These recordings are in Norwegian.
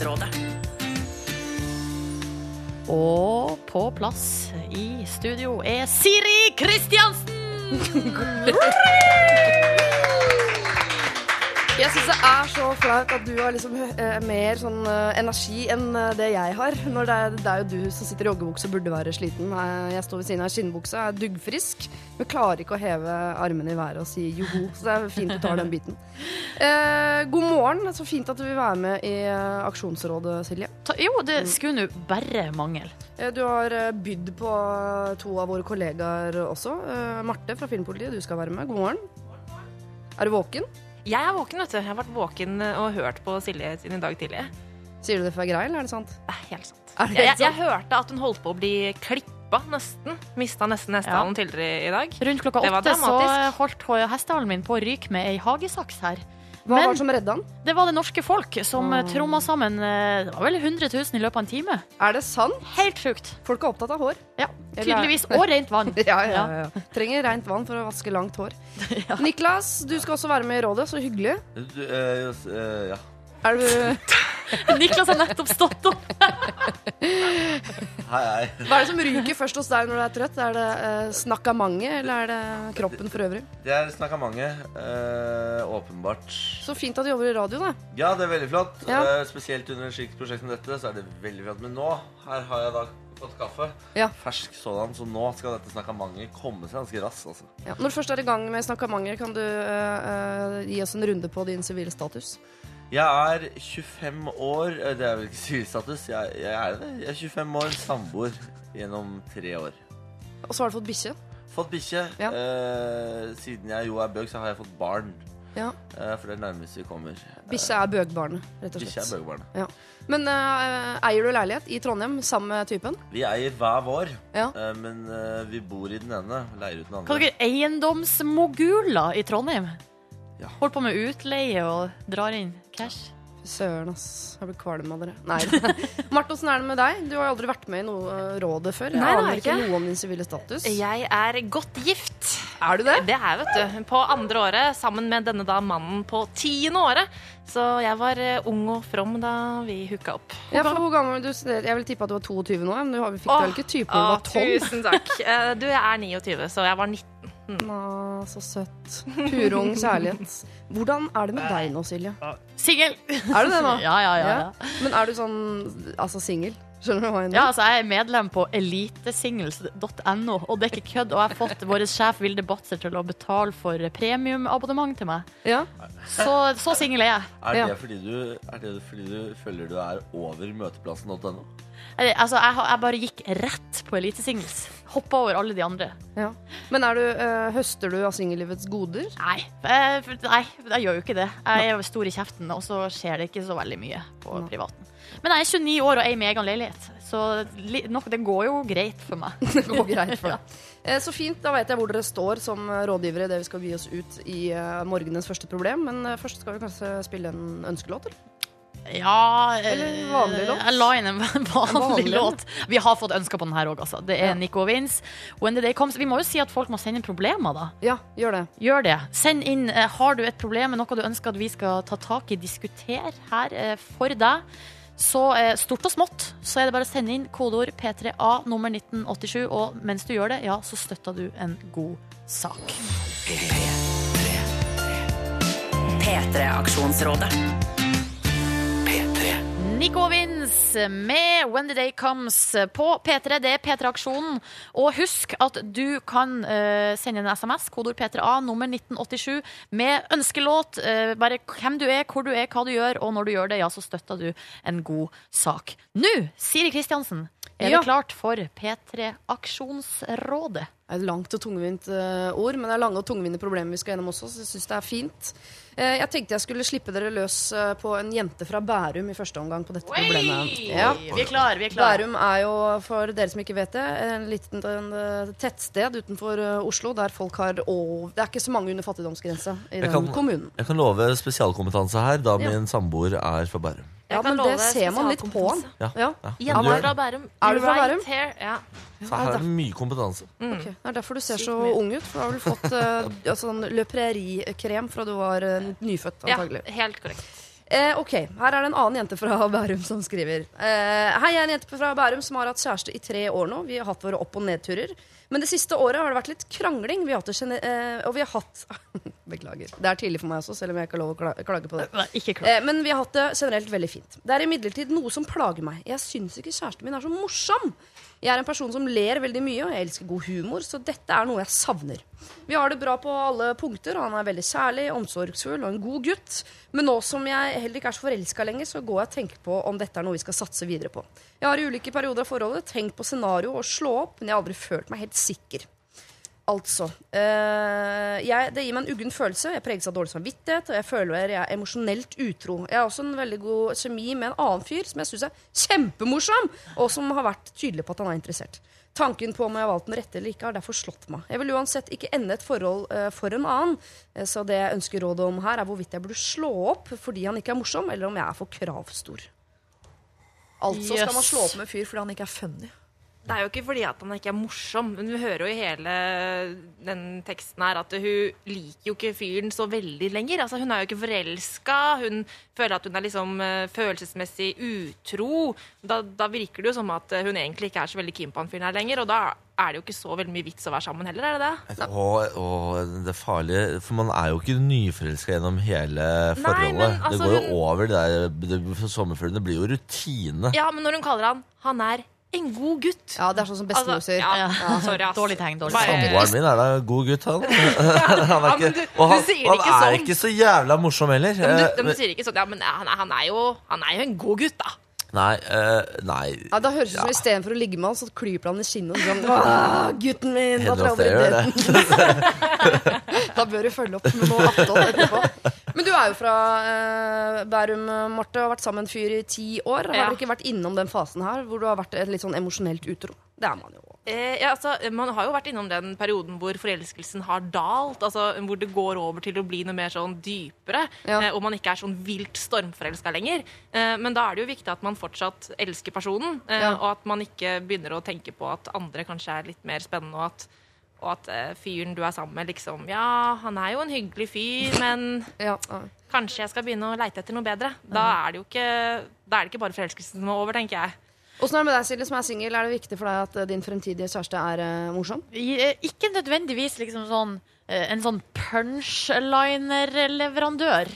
Aksjonsrådet. Og på plass i studio er Siri Kristiansen! Jeg syns det er så flaut at du har liksom eh, mer sånn eh, energi enn eh, det jeg har. Når det, er, det er jo du som sitter i joggebukse og burde være sliten. Jeg står ved siden av skinnbuksa, er duggfrisk, men klarer ikke å heve armene i været og si joho. Så det er fint du tar den biten. Eh, god morgen. Så fint at du vil være med i eh, Aksjonsrådet, Silje. Ta- Jo, det skulle nå bare mangle. Eh, Du har bydd på to av våre kollegaer også. Marte fra Filmpolitiet, du skal være med. God morgen. Er du våken? Jeg er våken, vet du. Jeg har vært våken og hørt på Silje siden i dag tidlig. Sier du det for grei, eller er det sant? Det er helt sant. Er det Jeg, helt jeg, hørte at hun holdt på å bli klippa, nesten. Mista nesten hestehalen tidligere i dag. Rundt klokka åtte så holdt hestehalen min på å ryke med ei hagesaks her. Hva Men- var det som redda han? Det var det norske folk som mm. tromma sammen eh, Det var vel 100 000 i løpet av en time. Er det sant? Helt sjukt. Folk er opptatt av hår. Ja, tydeligvis. Og rent vann. Ja, ja, ja. Trenger rent vann for å vaske langt hår. Niklas, du skal også være med i rådet. Så hyggelig. Du, uh, eh, ja. Er du Niklas har nettopp stått opp. Hei, hei. Hva er det som ryker først hos deg når du er trøtt? Er det eh, snakkamanget, eller er det kroppen for øvrig? Det er snakka mange. Eh, åpenbart. Så fint at du jobber i radio, da. Ja, det er veldig flott. Ja. Eh, spesielt under et slikt prosjekt som dette, så er det veldig flott. Men nå, her har jeg da fått kaffe. Ja. Fersk sådan, så nå skal dette snakkamanget komme seg ganske raskt, altså. Ja. Når du først er i gang med snakkamanget, kan du uh, uh, gi oss en runde på din sivile status? Jeg er 25 år eh, Det er vel ikke sivilstatus. Jeg, jeg er det. Jeg er 25 år, samboer gjennom tre år. Og så har du fått bikkje. Fått bikkje. Ja. Eh, siden jeg jo er bøg, så har jeg fått barn. Ja. Eh, for det er nærmest vi kommer. Bikkje er bøgbarnet, rett og Bikkje er bøgbarnet. Ja. Men eh, eier du leilighet i Trondheim sammen med typen? Vi eier hver vår, Ja. eh, men eh, vi bor i den ene, leier ut den andre. Kan dere eiendomsmoguler i Trondheim? Ja. Holder på med utleie og drar inn cash. Søren, ass. Jeg blir kvalm av dere. Nei. Marte, åssen er det med deg? Du har jo aldri vært med i noe eh, rådet før. Jeg Nei, det har aner jeg ikke ikke. noe om din sivile status. Jeg er godt gift. Er du det? Det er jeg, vet du. På andre året sammen med denne da mannen på tiende året. Så jeg var eh, ung og from da vi hooka opp. Ja, for hvor gammel du Jeg vil tippe at du var 22 nå, men du har- fikk Åh, vel ikke type når du var 12? Tusen takk. Eh, Du, jeg er 29, så jeg var 19. Å, så søtt. Purung kjærlighet. Hvordan er det med deg nå, Silje? Singel! Er du det nå? Ja, ja, ja. ja. Men er du sånn altså singel? Skjønner du hva jeg Ja, altså Jeg er medlem på elitesingles.no, og det er ikke kødd. Og jeg har fått vår sjef Vilde Batzer til å betale for premiumabonnement til meg. Ja. Så, så singel er jeg. Er det, Ja. fordi du, er det fordi du føler du er over møteplassen.no? Altså, jeg, jeg bare gikk rett på elitesingles. Hoppa over alle de andre. ja. Men du, eh, høster du av singellivets goder? Nei, jeg, nei, jeg gjør jo ikke det. Jeg er stor i kjeften, og så skjer det ikke så veldig mye på Nei. privaten. Men jeg er 29 år og eier min egen leilighet, så nok, det går jo greit for meg. Det går greit for deg. ja. Så fint, da vet jeg hvor dere står som eh, rådgivere idet vi skal gi oss ut i eh, morgenens første problem. Men eh, først skal vi kanskje spille en ønskelåt, eller? Ja Eller en vanlig låt? Jeg la inn en vanlig, vanlig låt. Vi har fått ønsker på den her òg, altså. Det er Ja. Nico Vince. When the day comes. Vi må jo si at folk må sende inn problemer, da. Ja, gjør det. Gjør det. Send inn eh, Har du et problem med noe du ønsker at vi skal ta tak i, diskutere her eh, for deg. Så eh, stort og smått, så er det bare å sende inn kodeord P3A nummer 1987. Og mens du gjør det, ja, så støtter du en god sak. P3-aksjonsrådet. Nico Vince med When the Day Comes på P3. Det er P3-aksjonen. Og husk at du kan uh, sende en SMS, kodord P3A, nummer 1987, med ønskelåt. Uh, bare hvem du er, hvor du er, hva du gjør, og når du gjør det, ja, så støtter du en god sak. Nå, Siri Kristiansen, er Ja. det klart for P3-aksjonsrådet? Det er et langt og tungvint eh, ord, men det er lange og tungvinte problemer vi skal gjennom også, så jeg syns det er fint. Eh, jeg tenkte jeg skulle slippe dere løs eh, på en jente fra Bærum i første omgang på dette problemet. Ja. Vi er klar, vi er klar. Bærum er jo, for dere som ikke vet det, en liten en, tettsted utenfor Oslo der folk har over Det er ikke så mange under fattigdomsgrensa i Jeg den kan- kommunen. Jeg kan love spesialkompetanse her, da Ja. min samboer er fra Bærum. Ja, men det ser man litt på han. Ja. Ja. Ja. Jente Du er- fra Bærum. Er du fra Right Bærum? here. Ja. Så her er det mye kompetanse. Ok, Det er derfor du ser så ung ut. For da har du fått uh, sånn Le Prairie-krem fra du var uh, nyfødt, ja, helt korrekt. Eh, ok, Her er det en annen jente fra Bærum som skriver. Eh, Hei, jeg er en jente fra Bærum som har hatt kjæreste i tre år nå. Vi har hatt våre opp- og nedturer. Men det siste året har det vært litt krangling. Vi har hatt det eh, og vi har hatt Beklager. Det er tidlig for meg også, selv om jeg ikke har lov å kla- klage på det. Nei, Ikke klage. Eh, men vi har hatt det generelt veldig fint. Det er imidlertid noe som plager meg. Jeg syns ikke kjæresten min er så morsom. Jeg er en person som ler veldig mye, og jeg elsker god humor, så dette er noe jeg savner. Vi har det bra på alle punkter, og han er veldig kjærlig, omsorgsfull og en god gutt. Men nå som jeg heller ikke er så forelska lenger, så går jeg og tenker på om dette er noe vi skal satse videre på. Jeg har i ulike perioder av forholdet tenkt på scenario og slå opp, men jeg har aldri følt meg helt sikker. Altså eh, jeg, Det gir meg en uggen følelse. Jeg preges av dårlig samvittighet, og jeg føler jeg er emosjonelt utro. Jeg har også en veldig god kjemi med en annen fyr som jeg syns er kjempemorsom, og som har vært tydelig på at han er interessert. Tanken på om jeg har valgt den rette eller ikke, har derfor slått meg. Jeg vil uansett ikke ende et forhold eh, for en annen, eh, så det jeg ønsker råd om her, er hvorvidt jeg burde slå opp fordi han ikke er morsom, eller om jeg er for kravstor. Altså skal man slå opp med en fyr fordi han ikke er funny. Det er jo ikke fordi at han ikke er morsom, men vi hører jo i hele den teksten her at hun liker jo ikke fyren så veldig lenger. Altså, hun er jo ikke forelska, hun føler at hun er liksom eh, følelsesmessig utro. Da, da virker det jo som at hun egentlig ikke er så veldig keen på han fyren her lenger, og da er det jo ikke så veldig mye vits å være sammen heller, er det det? Og, og det farlig, for man er jo ikke nyforelska gjennom hele forholdet. men altså, det går jo hun- over det der det, for Sommerfuglen. Det blir jo rutine. Ja, men når hun kaller han 'han er en god gutt' Ja, det er sånn som bestemor Altså, sier. ja, Ja. sorry, ass. Dårlig tegn. dårlig tegn. Samboeren min er da en god gutt, han. han er ikke, og han, han er sånn. ikke så jævla morsom heller. Men du, Eh, de sier ikke sånn Ja, men han er, han er, jo, han er jo en god gutt, da. Nei, uh, nei. Ja, da høres det ut som Istedenfor å ligge med han, så klyper han i skinnet og Sånn, «Åh, gutten min! Da, da bør du følge opp med noe attåt etterpå. Men du er jo fra eh, Bærum, Marte, og har vært sammen med en fyr i ti år. Har Ja. dere ikke vært innom den fasen her hvor du har vært et litt sånn emosjonelt utro? Det er man jo. Eh, ja, altså, man har jo vært innom den perioden hvor forelskelsen har dalt. Altså, hvor det går over til å bli noe mer sånn dypere. Ja. Eh, og man ikke er sånn vilt stormforelska lenger. Eh, men da er det jo viktig at man fortsatt elsker personen. Eh, Ja. Og at man ikke begynner å tenke på at andre kanskje er litt mer spennende. Og at, og at eh, fyren du er sammen med, liksom Ja, han er jo en hyggelig fyr, men Ja, ja. kanskje jeg skal begynne å leite etter noe bedre. Da er det jo ikke, da er det ikke bare forelskelsen som er over, tenker jeg. Åssen er det med deg, Silje, som er singel? Er det viktig for deg at eh, din fremtidige kjæreste er uh, morsom? Ikke nødvendigvis liksom sånn en sånn punchliner-leverandør.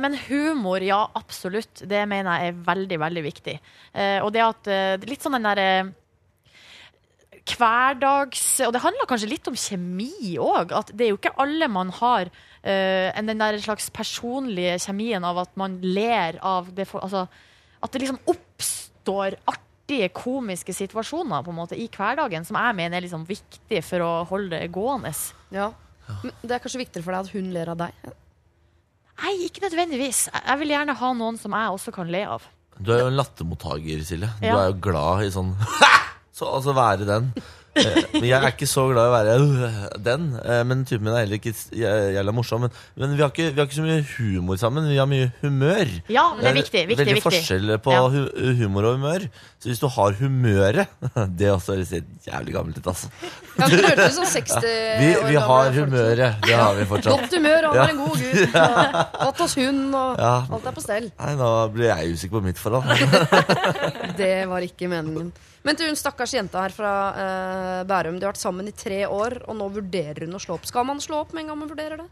Men humor, ja, absolutt. Det mener jeg er veldig, veldig viktig. Eh, Og det at Litt sånn den derre hverdags Og det handler kanskje litt om kjemi òg. At det er jo ikke alle man har uh, en den der slags personlige kjemien av at man ler av det for, altså, At det liksom oppstår artige, komiske situasjoner på en måte i hverdagen, som jeg mener er liksom viktig for å holde det gående. Ja. Men det er kanskje viktigere for deg at hun ler av deg? Nei, ikke nødvendigvis. Jeg- Jeg vil gjerne ha noen som jeg også kan le av. Du er jo en lattermottaker, Silje. Du Ja. er jo glad i sånn så, Altså være den. Eh, Men jeg er ikke så glad i å være øh, den. eh, Men typen min er heller ikke jævla morsom. Men, men vi, har ikke, vi har ikke så mye humor sammen. Vi har mye humør. Ja, det er viktig. viktig, veldig viktig. forskjell på Ja. hu humor og humør. Så hvis du har humøret Det er også jævlig gammelt ut, altså. Ja, men det som 60 Vi, vi har humøret. Det har vi fortsatt. Godt humør, og han Ja. er en god gutt. Og Fått oss hund, og Ja. alt er på stell. Nei, nå blir jeg usikker på mitt forhold. Det var ikke meningen. Men til hun stakkars jenta her fra uh, Bærum. De har vært sammen i tre år, og nå vurderer hun å slå opp. Skal man slå opp med en gang man vurderer det?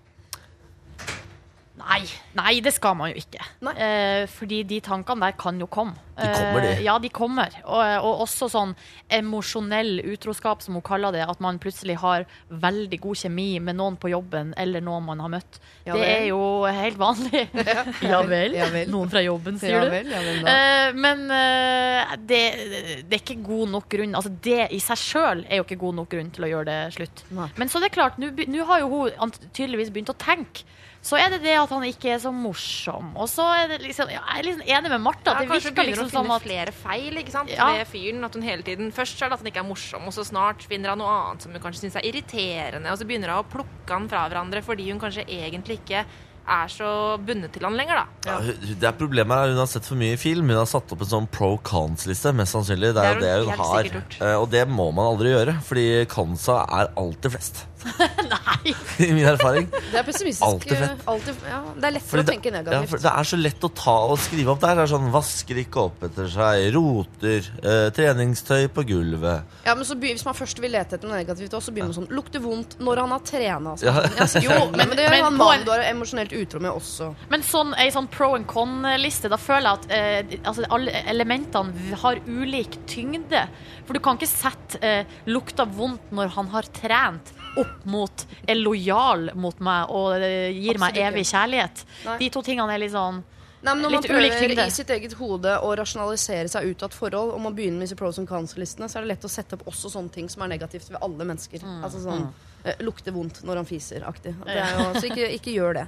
Nei, nei, det skal man jo ikke. Eh, fordi de tankene der kan jo komme. De kommer, de. Eh, ja, de kommer. Og, og også sånn emosjonell utroskap, som hun kaller det. At man plutselig har veldig god kjemi med noen på jobben eller noen man har møtt. Ja det er jo helt vanlig. ja vel. Ja vel. Noen fra jobben, sier Ja du. vel, ja vel da. Eh, men eh, det, det er ikke god nok grunn Altså Det i seg sjøl er jo ikke god nok grunn til å gjøre det slutt. Nei. Men så det er klart, nå har jo hun tydeligvis begynt å tenke. Så er det det at han ikke er så morsom. Og så er det liksom ja, Jeg er liksom enig med Martha. Ja, det kanskje hun begynner liksom å finne flere feil ikke sant? Ja. ved fyren. At hun hele tiden Først er det at han ikke er morsom, og så snart finner han noe annet som hun kanskje syns er irriterende, og så begynner hun å plukke han fra hverandre fordi hun kanskje egentlig ikke er så bundet til han lenger, da. Ja, det er Problemet her, hun har sett for mye film. Hun har satt opp en sånn pro cons-liste. Mest sannsynlig. Det er jo Det det har hun hun har. Eh, Og det må man aldri gjøre, fordi consa er alltid flest. i min erfaring. Det er pessimistisk. Alltid fett. eh, Alltid, ja, det er lettere Fordi å tenke det, ja, negativt. for det er så lett å ta og skrive opp der. Det er sånn, Vasker ikke opp etter seg, roter, eh, treningstøy på gulvet. Ja, men så be- Hvis man først vil lete etter noe negativt, også, så begynner man sånn Lukter vondt når han har trena. Altså. Ja. Ja, jo, men, men det gjør han på mannen du er emosjonelt utro med også. Men sånn, ei sånn pro and con-liste, da føler jeg at eh, altså, alle elementene har ulik tyngde. For du kan ikke sette eh, lukta vondt når han har trent, opp mot er lojal mot meg og eh, gir Absolutt meg evig kjærlighet. Nei. De to tingene er litt sånn Nei, men Når man prøver i sitt eget hode å rasjonalisere seg ut av et forhold, og man begynner med disse pros and cons-listene, så er det lett å sette opp også sånne ting som er negativt ved alle mennesker. Mm, Altså sånn mm. lukter vondt når han fiser-aktig. Er Så ikke, ikke gjør det.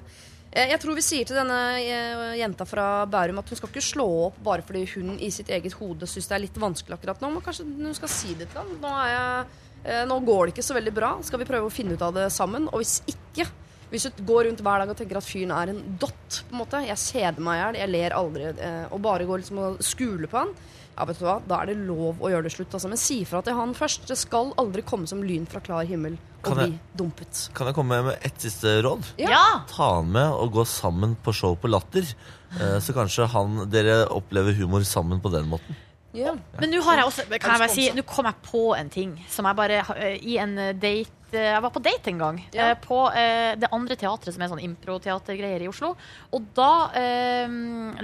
Eh, Jeg tror vi sier til denne eh, jenta fra Bærum at hun skal ikke slå opp bare fordi hun i sitt eget hode syns det er litt vanskelig akkurat nå. Men kanskje hun skal si det til ham. Nå, er jeg, eh, nå går det ikke så veldig bra. Skal vi prøve å finne ut av det sammen? Og hvis ikke, hvis du går rundt hver dag og tenker at fyren er en dott, på en måte, jeg kjeder meg i hjel, jeg ler aldri, eh, og bare går liksom og skuler på han, ja, vet du hva, da er det lov å gjøre det slutt. Altså. Men si fra til han først. Det skal aldri komme som lyn fra klar himmel og Kan jeg- bli dumpet. Kan jeg komme med ett siste råd? Ja. Ja! Ta han med og gå sammen på show på Latter. Eh, så kanskje han, dere opplever humor sammen på den måten. Ja. Men nå har jeg også Kan jeg bare si, nå kom jeg på en ting som jeg bare eh, I en eh, date eh, Jeg var på date en gang. Ja. På det andre teatret, som er sånn improteatergreier i Oslo. Og da eh,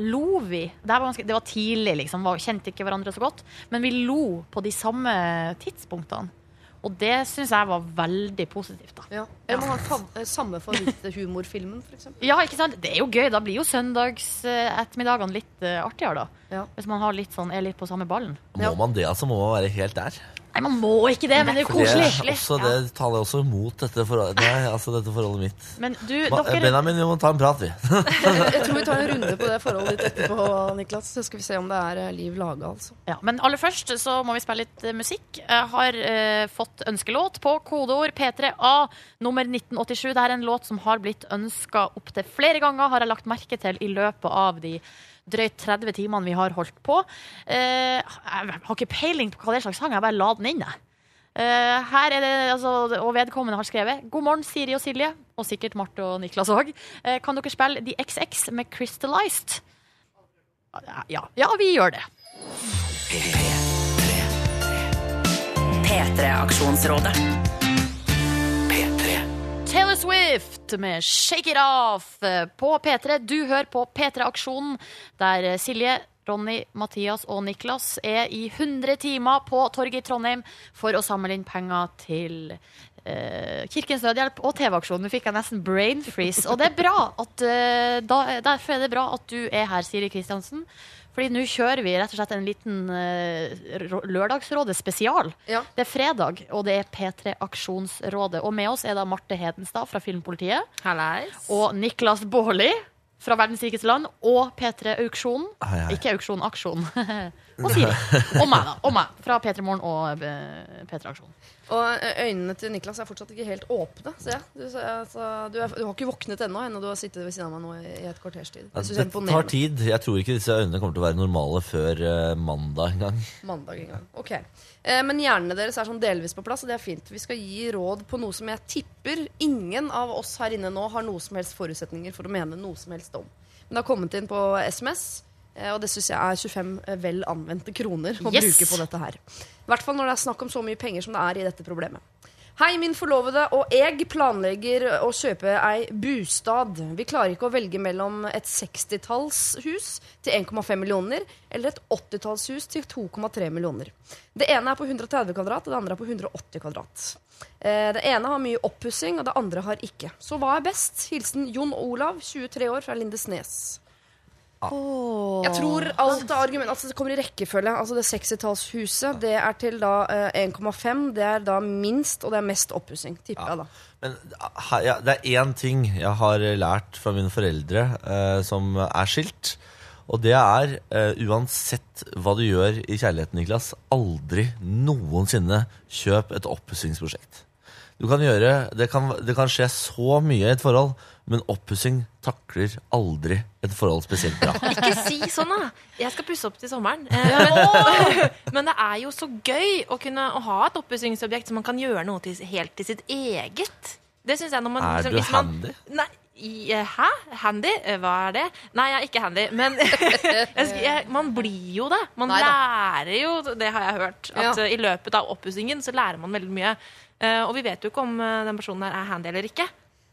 lo vi. Det, var ganske, det var tidlig, liksom. Kjente ikke hverandre så godt. Men vi lo på de samme tidspunktene. Og det syns jeg var veldig positivt, da. Ja. Eller man har samme favoritthumorfilmen, f.eks. Ja, ikke sant? Det er jo gøy. Da blir jo søndagsettermiddagene litt eh, artigere, da. Ja. Hvis man har litt sånn, er litt på samme ballen. Må Ja. man det, altså? Må man være helt der? Nei, man må ikke det, men det er det, koselig. er også, det taler også mot dette forholdet, nei, altså dette forholdet mitt. Men du, Ma- dere Benjamin, vi må ta en prat, vi. Jeg tror vi tar en runde på det forholdet ditt etterpå, Niklas. Så skal vi se om det er eh, liv laga, altså. ja, Men aller først så må vi spille litt eh, musikk. Jeg har eh, fått ønskelåt på kodeord P3A nummer 1987. Det er en låt som har blitt ønska opptil flere ganger, har jeg lagt merke til i løpet av de drøyt 30 timene vi har holdt på. Eh, jeg har ikke peiling på hva det er slags sang, jeg bare la den inn, jeg. Uh, her er det, altså, og vedkommende har skrevet God morgen, Siri og Silje, og sikkert Marte og Niklas òg. Uh, kan dere spille The XX med Crystallized? Ja, ja, vi gjør det. P3-aksjonsrådet. Taylor Swift med Shake It Off på P3. Du hører på P3-aksjonen, der Silje, Ronny, Mathias og Niklas er i 100 timer på torget i Trondheim for å samle inn penger til eh, Kirkens Nødhjelp og TV-aksjonen. Nå fikk jeg nesten brain freeze. Og det er bra at, eh, da, derfor er det bra at du er her, Siri Kristiansen. Fordi nå kjører vi rett og slett en liten uh, Lørdagsrådet spesial. Ja. Det er fredag, og det er P3 Aksjonsrådet. Og med oss er da Marte Hedenstad fra Filmpolitiet. Halleis. Og Niklas Baarli fra Verdens rikeste land. Og P3 Auksjon. Hei, hei. Ikke auksjon, aksjon. og Siri. Og meg, da. Og meg. Fra P3 Morgen og eh, P3 Aksjon. Og eh, øynene til Niklas er fortsatt ikke helt åpne, ser jeg. Du, altså, du, er, du har ikke våknet ennå, ennå du har sittet ved siden av meg nå i, et kvarters tid. Det Altså, det tar tid. Jeg tror ikke disse øynene kommer til å være normale før uh, mandag engang. Mandag en gang. Ok. Eh, men hjernene deres er sånn delvis på plass, og det er fint. Vi skal gi råd på noe som jeg tipper ingen av oss her inne nå har noe som helst forutsetninger for å mene noe som helst om. Men det har kommet inn på SMS, og det syns jeg er 25 vel anvendte kroner å Yes! bruke på dette her. I hvert fall når det er snakk om så mye penger som det er i dette problemet. Hei, min forlovede og jeg planlegger å kjøpe ei bostad. Vi klarer ikke å velge mellom et 60-tallshus til 1,5 millioner eller et 80-tallshus til 2,3 millioner. Det ene er på 130 kvadrat, og det andre er på 180 kvadrat. Eh, Det ene har mye oppussing, og det andre har ikke. Så hva er best? Hilsen Jon Olav, 23 år, fra Lindesnes. Jeg tror alt av argument altså Det kommer i rekkefølge. Altså Det 60-tallshuset Det er til da eh, 1,5. Det er da minst, og det er mest oppussing. Tipper jeg, da. Men her, ja, det er én ting jeg har lært fra mine foreldre eh, som er skilt. Og det er, eh, uansett hva du gjør i kjærligheten, Niklas, aldri noensinne kjøp et oppussingsprosjekt. Du kan gjøre, det kan, det kan skje så mye i et forhold, men oppussing takler aldri et forhold spesielt bra. Ikke si sånn, da. Jeg skal pusse opp til sommeren. Eh, Men, men det er jo så gøy å kunne å ha et oppussingsobjekt som man kan gjøre noe til, helt til sitt eget. Det synes jeg når man, Er liksom, du man- handy? Nei, eh, hæ? Handy? Eh, Hva er det? Nei, jeg er ikke handy. Men jeg, jeg, man blir jo det. Man Neida. lærer jo, det har jeg hørt, at Ja. i løpet av oppussingen så lærer man veldig mye. Eh, og vi vet jo ikke om den personen her er handy eller ikke.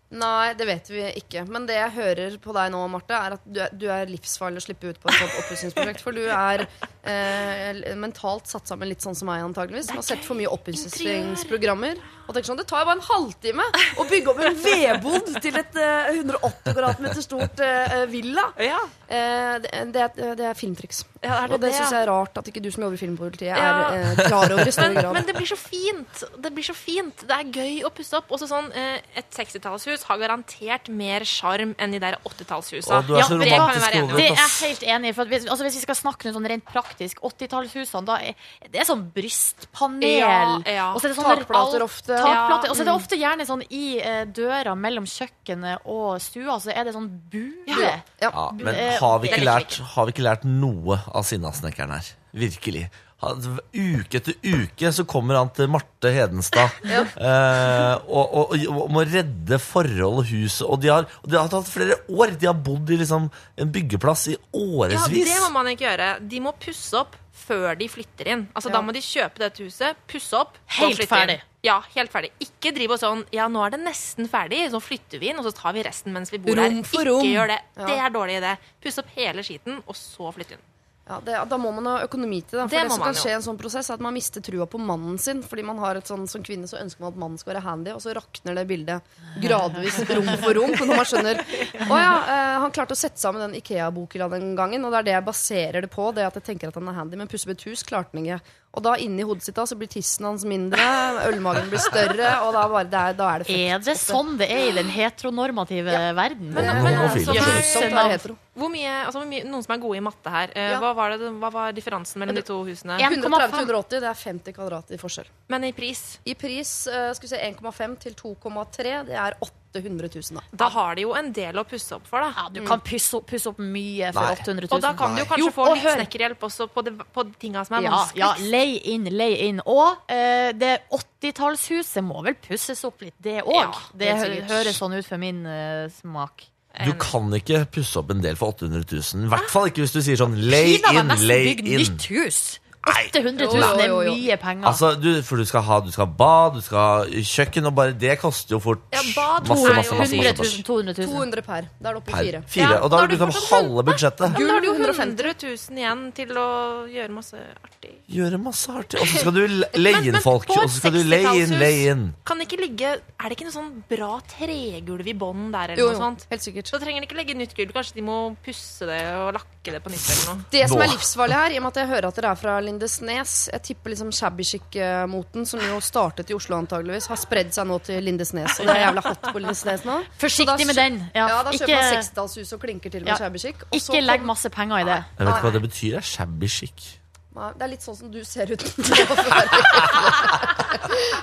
Nei, det vet vi ikke. Men det jeg hører på deg nå, Marte, er at du er, du er livsfarlig å slippe ut på et sånt oppussingsprosjekt. For du er eh, mentalt satt sammen litt sånn som meg, antageligvis. Som har sett for mye oppussingsprogrammer. Og tenker sånn, Det tar jo bare en halvtime å bygge opp en vedbod til et eh, 180 kvadratmeter stort eh, villa. Ja, Eh, det, det, er, det er filmtriks. Ja det Og det det, syns jeg er rart at ikke du som jobber i Filmpolitiet, Ja. er eh, klar over i større grad. men det blir så fint. Det blir så fint. Det er gøy å pusse opp. Også sånn, eh, Et 60-tallshus har garantert mer sjarm enn de der 80-tallshusa. Å, du er så det er jeg helt enig i. For at hvis, altså hvis vi skal snakke sånn rent praktisk, 80-tallshusene, da er det er sånn brystpanel. Ja, ja. Og så er det sånn Takplater ofte. Takplater. Og så er det Mm. ofte gjerne sånn i eh, døra mellom kjøkkenet og stua, så er det sånn bue. Ja. Ja, men har vi, ikke lært, har vi ikke lært noe av Sinnasnekkeren her? Virkelig. Han- Uke etter uke så kommer han til Marte Hedenstad eh, og, og, og må redde forhold og hus. Og de har, og de har tatt flere år. De har bodd i liksom, en byggeplass i Ja, det må man ikke gjøre. De må pusse opp før de flytter inn. Altså, Da må de kjøpe dette huset, pusse opp og Helt flytte ferdig. Inn. Ja, helt ferdig. Ikke driv og sånn Ja, nå er det nesten ferdig, så flytter vi inn, og så tar vi resten mens vi bor Rom her. Ikke rom. gjør det. Ja. Det er dårlig idé. Pusse opp hele skiten, og så flytte inn. Ja, det, da må man ha økonomi til da, For Det det, som kan skje i en sånn prosess, er at man mister trua på mannen sin. Fordi man har et sånn, Som kvinne så ønsker man at mannen skal være handy, og så rakner det bildet gradvis rom for rom. For Når man skjønner Å ja, eh, han klarte å sette sammen den Ikea-bokhylla den gangen, og det er det jeg baserer det på. Det at jeg tenker at han er handy, men pusse opp et hus klarte han ikke. Og da inni hodet sitt da, så blir tissen hans mindre, ølmagen blir større, og da, bare, det er, da er det fett. Er det sånn det er i den heteronormative verden? Men, men, homofile så skjønner. grusomt å være hetero. Hvor mye, altså, hvor mye, noen som er gode i matte her. uh, Ja. hva, var det, hva var differansen mellom de to husene? 130-180, det er 50 kvadrat i forskjell. Men i pris? I pris uh, skal vi se 1,5 til 2,3. Det er 800 000, da. Da har de jo en del å pusse opp for, da. Ja, du kan pusse opp, pusse opp mye for Nei. 800 000. Og da kan du jo kanskje Jo, få og litt hør. snekkerhjelp også på de, på de tinga som er Ja, ja, vanskeligst. lei inn, lei inn. Og eh, det 80-tallshuset må vel pusses opp litt, det òg. Ja, det det hø høres sånn ut for min eh, smak. Du kan ikke pusse opp en del for 800 000. I hvert fall ikke hvis du sier sånn lay in, nesten lay bygd in. nytt hus. Nei. 800 000 jo, er mye penger. Altså, du, for du skal ha du skal ha bad, du skal ha kjøkken, og bare det koster jo fort Ja, bad masse, masse, masse, 100 masse, 000, 200 000. 200 per. Da er det oppe i fire. fire. Ja, Og da da har du liksom halve budsjettet. Men da har du jo 150 100 000 igjen til å gjøre masse artig. Gjøre masse artig. Og så skal du leie inn folk. Og så skal du leie inn, leie inn. Kan det ikke ligge Er det ikke noe sånn bra tregulv i bånn der, eller Jo, noe sånt? helt sikkert. Da trenger de ikke legge nytt gulv. Kanskje de må pusse det og lakke det på nytt eller noe. Det som er livsfarlig her, i og med at jeg hører at dere er fra Lindesnes Jeg tipper liksom shabby chic-moten, som jo startet i Oslo antageligvis, har spredd seg nå til Lindesnes. Og det er jævla hot på Lindesnes nå. Forsiktig med den. Ja, Ja, da kjøper ikke man 60-tallshus og klinker til med Ja. shabby chic. og så ikke legg masse penger i det. Jeg vet ikke hva det betyr. er Shabby chic. Det er litt sånn som du ser ut.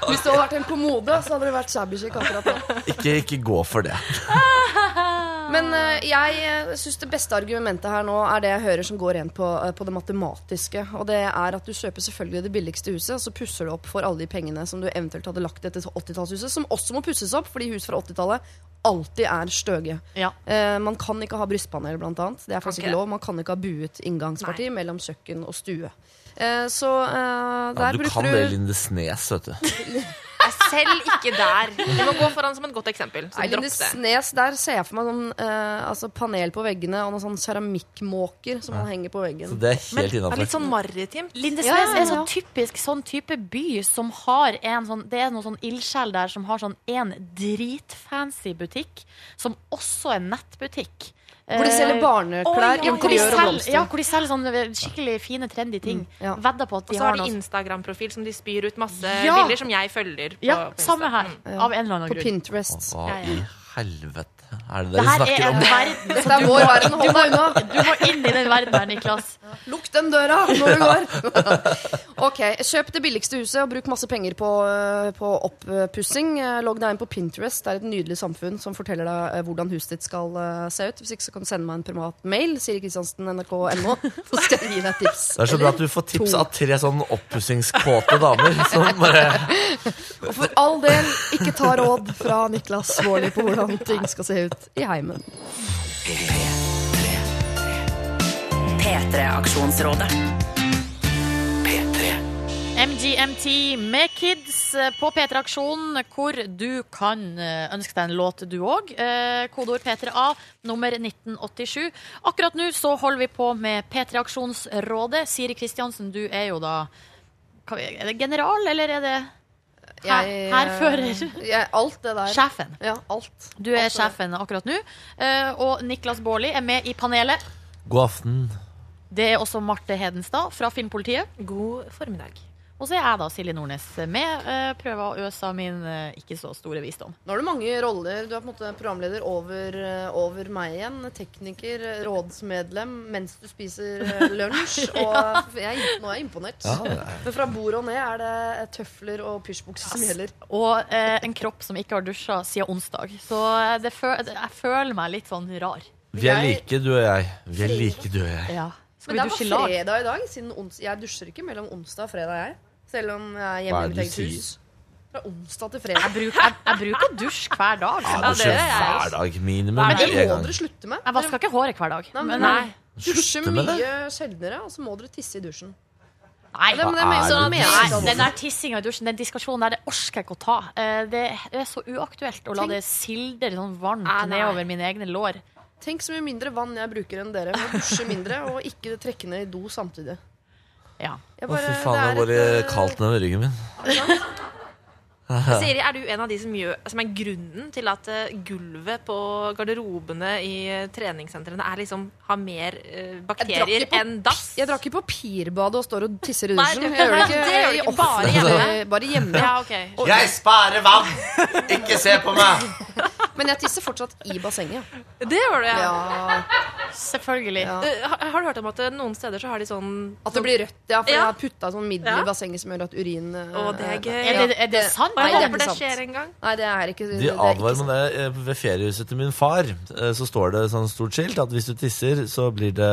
Hvis det hadde vært en kommode, så hadde det vært shabby chic akkurat nå. Ikke, ikke gå for det. Men eh, jeg uh, syns det beste argumentet her nå er det jeg hører som går igjen på, eh, på det matematiske. Og det er at du kjøper selvfølgelig det billigste huset, og så pusser du opp for alle de pengene som du eventuelt hadde lagt i dette 80-tallshuset, som også må pusses opp, fordi hus fra 80-tallet alltid er støge. Ja. Eh, man kan ikke ha brystpanel, blant annet. Det er faktisk ikke lov. Man kan ikke ha buet inngangsparti mellom kjøkken og stue. Eh, så eh, der Ja, du bruker kan det Linde Lindesnes, vet du. Er selv ikke der. Du må gå foran som et godt eksempel. Så Nei, dropp det. Lindesnes, der ser jeg for meg sånn eh, altså panel på veggene og noen sånn keramikkmåker som man henger på veggen. Så det er Men helt er innafor. litt sånn maritimt. Lindesnes Ja, ja, ja. er sånn typisk sånn type by som har en sånn Det er noen sånn ildsjel der som har sånn en dritfancy butikk, som også er nettbutikk. Hvor de selger barneklær, barneklær, ja, hvor de interiør og blomster. ja, hvor de selger sånne skikkelig fine, trendy ting. ja. Vedder på at Og så har har de Instagram-profil som de spyr ut masse Ja. bilder som jeg følger. På, Ja, på samme her. Mm. Av en eller annen På grunn. Pinterest. Hva Ja, ja. i helvete? Er det det Det vi snakker er om? verden Dette er vår verden, hold deg unna! Du må inn i den verden her, Niklas. Lukk den døra når du går. ok, Kjøp det billigste huset og bruk masse penger på, eh, på oppussing. Eh, Logg deg inn på Pinterest. Det er et nydelig samfunn som forteller deg eh, hvordan huset ditt skal se ut. Hvis ikke så kan du sende meg en privat mail. Siri Kristiansen, nrk.no. Så skal jeg gi deg tips. Det er så bra at du får tips av tre sånn oppussingskåte damer som bare Og for all del, ikke ta råd fra Niklas Vårli på hvordan ting skal se ut i heimen. P3-aksjonsrådet. MGMT med Kids eh, på P3 Aksjon, hvor du kan eh, ønske deg en låt du òg. Kodeord P3A, nummer 1987. Akkurat nå så holder vi på med P3 Aksjonsrådet. Siri Kristiansen, du er jo da Er det general, eller er det Her- hærfører? Jeg, alt det der. sjefen? Ja, alt. Du er Alt det sjefen akkurat nå. Eh, Og Niklas Baarli er med i panelet. God aften. Det er også Marte Hedenstad fra Filmpolitiet. God formiddag. Og så er jeg da Silje Nordnes med. Prøve Prøver å øse av min eh, ikke så store visdom. Nå har du mange roller. Du er på en måte programleder over, eh, over meg igjen. Tekniker, eh, rådsmedlem mens du spiser eh, lunsj. Og jeg, er- nå er jeg imponert. Ja, er- Men fra bord og ned er det tøfler og pysjbukse som gjelder. Og eh, en kropp som ikke har dusja siden onsdag. Så eh, det føl jeg føler meg litt sånn rar. Vi er like, du og jeg. Vi er like, du og jeg. Ja. Men det er på fredag i dag. Siden ons jeg dusjer ikke mellom onsdag og fredag, jeg. Selv om jeg er hjemme i mitt eget hus. Fra onsdag til Jeg fredag. bruker, jeg, jeg bruker dusj hver dag. Ja, det er hver dag. Minimum Men det må dere slutte med. Jeg vasker ikke håret hver dag. Nei, men nei. Dusje Slutte med det. mye sjeldnere, og så må dere tisse i dusjen. nei. Det, men det Hva er så det du jeg Nei, sånn. den der tissinga i dusjen, den diskusjonen der, det orker jeg ikke å ta. Eh, Det er så uaktuelt å la det sildre sånn varmt nei, nei. nedover mine egne lår. Tenk så mye mindre vann jeg bruker enn dere. Må dusje mindre og ikke trekke ned i do samtidig. Ja. Jeg Å, fy faen, det det har vært et, eh, kaldt nedover ryggen min. Siri, er du en av de som, gjør, som er grunnen til at eh, gulvet på garderobene i eh, treningssentrene er liksom, har mer eh, bakterier ikke på enn dass? Jeg drar ikke på pirbadet og står og tisser i Nei, dusjen. du- Jeg gjør det ikke, det gjør du i ikke, bare offentlig- hjemme. Bare hjemme. Ja, ok. Jeg sparer vann! Ikke se på meg! Men jeg tisser fortsatt i bassenget. Det gjør du, ja. Ja, Selvfølgelig. ja. Eh, har, har du hørt om at eh, noen steder så har de sånn At det blir rødt, ja. For Ja. jeg har putta sånn middel Ja. i bassenget som gjør at urin eh, Å, det er gøy. Er det, er det sant? Nei, jeg det er håper det sant. skjer en gang. Nei, det er ikke De det er advarer med det ved feriehuset til min far. Så står det sånn stort skilt at hvis du tisser, så blir det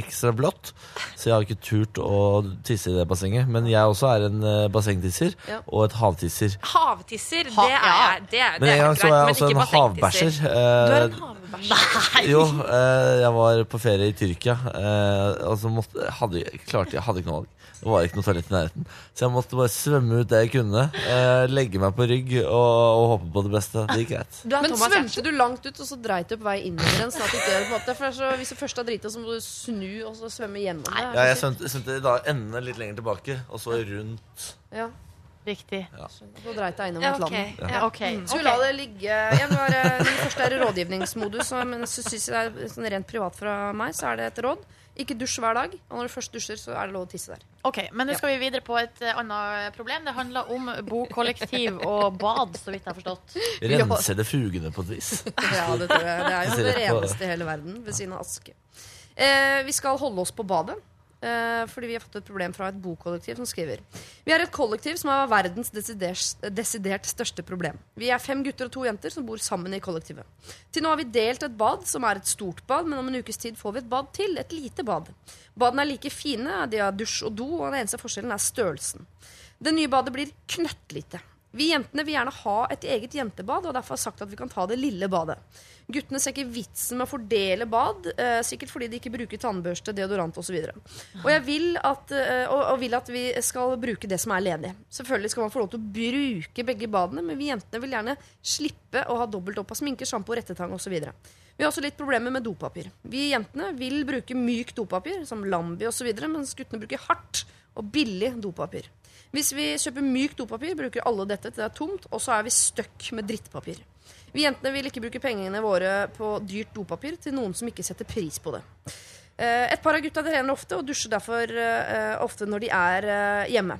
ekstra blått. Så jeg har ikke turt å tisse i det bassenget. Men jeg også er en bassengtisser Ja. og et havtisser. Havtisser, Ha- det er ja. er, Det er, Men en gang så var jeg men også ikke en havbæsjer. Du er en havbæsjer. Nei! Jo, eh, jeg var på ferie i Tyrkia, eh, og så måtte, hadde, klarte, jeg hadde ikke noe valg. Det var ikke noe toalett i nærheten. Så jeg måtte bare svømme ut det jeg kunne. Eh, legge meg på rygg og, og håpe på det beste. Det gikk greit. Du Men Thomas svømte du langt ut, og så dreit du på vei innover den? Sånn at på en måte, for det så, hvis du først har driti, så må du snu og så svømme gjennom det. Ja, jeg svømte, svømte da endene litt lenger tilbake, og så rundt. Ja, Riktig. så dreit jeg innom Ja, et land. Ja, ok. Skal vi la det ligge jeg vil bare, Den første er i rådgivningsmodus, men så synes jeg det er sånn rent privat fra meg, så er det et råd. Ikke dusj hver dag. Og når du først dusjer, så er det lov å tisse der. Ok, Men nå skal vi videre på et uh, annet problem. Det handler om bokollektiv og bad, så vidt jeg har forstått. Rense det fugene på et vis. Ja, det tror jeg. Det er jo det reneste i hele verden, ved siden av aske. Eh, vi skal holde oss på badet. Eh, fordi vi har fått et problem fra et bokollektiv som skriver Vi er et kollektiv som har verdens desidert, største problem. Vi er fem gutter og to jenter som bor sammen i kollektivet. Til nå har vi delt et bad som er et stort bad, men om en ukes tid får vi et bad til. Et lite bad. Badene er like fine, de har dusj og do, og den eneste forskjellen er størrelsen. Det nye badet blir knøttlite. Vi jentene vil gjerne ha et eget jentebad, og derfor har sagt at vi kan ta det lille badet. Guttene ser ikke vitsen med å fordele bad, eh, sikkert fordi de ikke bruker tannbørste, deodorant osv. Og, og, jeg eh, og, og vil at vi skal bruke det som er ledig. Selvfølgelig skal man få lov til å bruke begge badene, men vi jentene vil gjerne slippe å ha dobbelt opp av sminke, sjampo, rettetang osv. Vi har også litt problemer med dopapir. Vi jentene vil bruke mykt dopapir, som Lambi osv., mens guttene bruker hardt og billig dopapir. Hvis vi kjøper mykt dopapir, bruker alle dette til det er tomt, og så er vi stuck med drittpapir. Vi jentene vil ikke bruke pengene våre på dyrt dopapir til noen som ikke setter pris på det. Eh, et par av gutta trener ofte og dusjer derfor eh, ofte når de er eh, hjemme.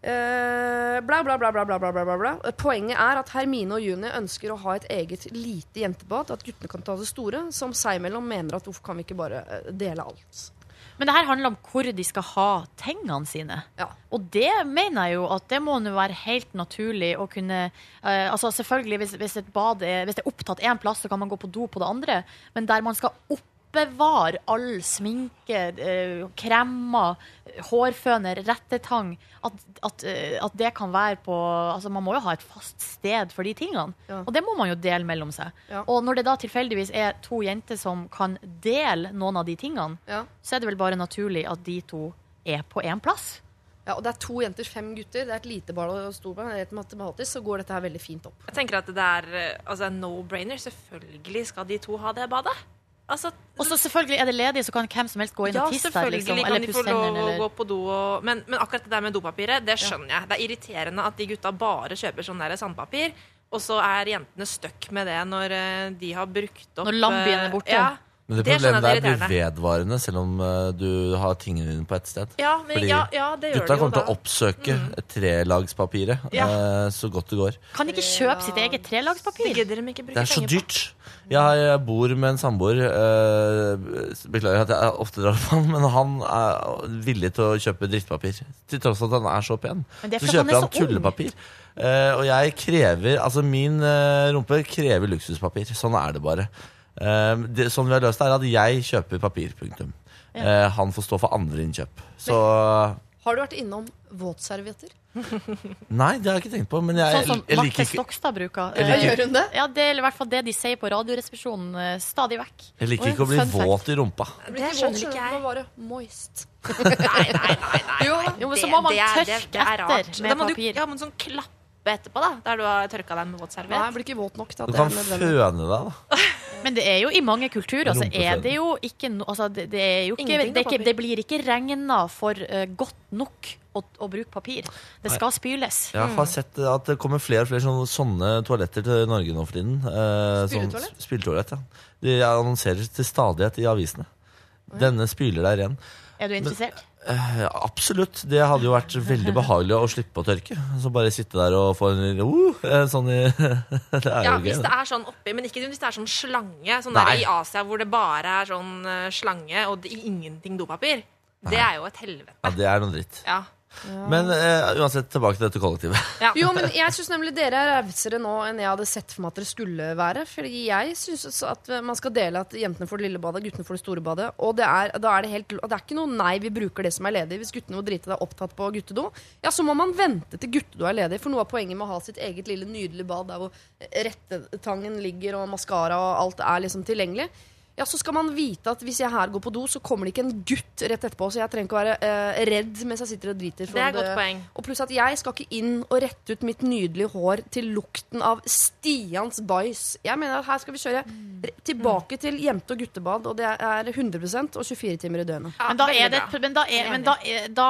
Bla, bla, bla, bla, bla, bla, bla, bla. Poenget er at Hermine og Juni ønsker å ha et eget lite jentebad. At guttene kan ta det store, som seg imellom mener at hvorfor kan vi ikke bare dele alt. Men det her handler om hvor de skal ha tingene sine. Ja. Og det mener jeg jo at det må jo være helt naturlig å kunne uh, Altså selvfølgelig, hvis, hvis et bad er, hvis det er opptatt én plass, så kan man gå på do på det andre. Men der man skal oppbevare all sminke, eh, kremmer, hårføner, rettetang at, at, eh, at det kan være på Altså man må jo ha et fast sted for de tingene. Ja. Og det må man jo dele mellom seg. Ja. Og når det da tilfeldigvis er to jenter som kan dele noen av de tingene, Ja. så er det vel bare naturlig at de to er på én plass. Ja, og det er to jenter, fem gutter. Det er et lite bad og stor stort bad. Rett matematisk så går dette her veldig fint opp. Jeg tenker at det er eh, altså, no-brainer. Selvfølgelig skal de to ha det badet. Altså, Og så selvfølgelig er det ledige, så kan hvem som helst gå inn ja, og tisse der. Liksom, kan eller de få lov å gå på do. Og, men, men akkurat det der med dopapiret, det skjønner jeg. Det er irriterende at de gutta bare kjøper sånn der sandpapir, og så er jentene stuck med det når eh, de har brukt opp Når lambien er eh, borte. Ja, Men det Det problemet der jeg blir vedvarende, selv om eh, du har tingene dine på ett sted. ja, men, Fordi ja, ja det gjør Gutta kommer til å oppsøke trelagspapiret Ja. eh, så godt det går. Kan de ikke kjøpe sitt eget Det trelagspapir? Det, de ikke Det er så dyrt. Jeg, jeg bor med en samboer. eh, beklager at jeg ofte drar på han, men han er villig til å kjøpe drittpapir. Til tross for at han er så pen. Er Så kjøper er han så han tullepapir. Eh, og jeg krever Altså, min eh, rumpe krever luksuspapir. Sånn er det bare. Eh, det, sånn vi har løst det, er at jeg kjøper papir. Punktum. Eh, han får stå for andre innkjøp. Så Har du vært innom våtservietter? Nei, det har jeg ikke tenkt på. Men jeg, Sånn som jeg Marte Stokstad bruker. Jeg liker- Gjør hun det? Ja, Det er i hvert fall det de sier på Radioresepsjonen eh, stadig vekk. Jeg liker ikke å bli våt i rumpa. Det skjønner ikke jeg. Være moist. Nei, nei, nei. nei. Jo, men så må man er- tørke er etter med papir. ja, men sånn klappe etterpå, da. Der du har tørka deg med Nei, jeg våtserviett. blir ikke våt nok til at Du det er nødvendig. føne deg, da. Men det er jo i mange kulturer så er det jo ikke no, altså det, det er jo ikke, Ingenting det, er ikke, det blir ikke regna for eh, godt nok å, å bruke papir. Det skal spyles. Jeg har sett at det kommer flere og flere sånne, sånne toaletter til Norge nå for tiden. Eh, sånn Spyletoalett? Spyletoalett, ja. De annonserer til stadighet i avisene. Denne spyler der igjen. Er du interessert? Eh, absolutt. Det hadde jo vært veldig behagelig å slippe å tørke. Så bare sitte der og få en uh, sånn i Det er Ja, hvis det er sånn oppi, men ikke hvis det er sånn slange. Sånn Nei. der i Asia hvor det bare er sånn eh, slange og det, ingenting dopapir. Det er jo et helvete. Ja, det er noe dritt. Ja. Men eh, uansett, tilbake til dette kollektivet. Ja. Jo, men jeg syns nemlig dere er rausere nå enn jeg hadde sett for meg at dere skulle være. Fordi jeg syns at man skal dele at jentene får det lille badet, guttene får det store badet. Og det er, da er det helt Det er ikke noe nei, vi bruker det som er ledig. Hvis guttene må drite deg opptatt på guttedo, ja, så må man vente til guttedo er ledig. For noe av poenget med å ha sitt eget lille nydelige bad der hvor rettetangen ligger og maskara og alt er liksom tilgjengelig. Ja, så skal man vite at hvis jeg her går på do, så kommer det ikke en gutt rett etterpå. Så jeg trenger ikke å være eh, redd mens jeg sitter og driter. Det er et om godt poeng. og pluss at jeg skal ikke inn og rette ut mitt nydelige hår til lukten av Stians bæsj. Jeg mener at her skal vi kjøre re- tilbake til jente- og guttebad, og det er 100% og 24 timer i døgnet. Ja, Men da, er det, men, da er, men da, er, da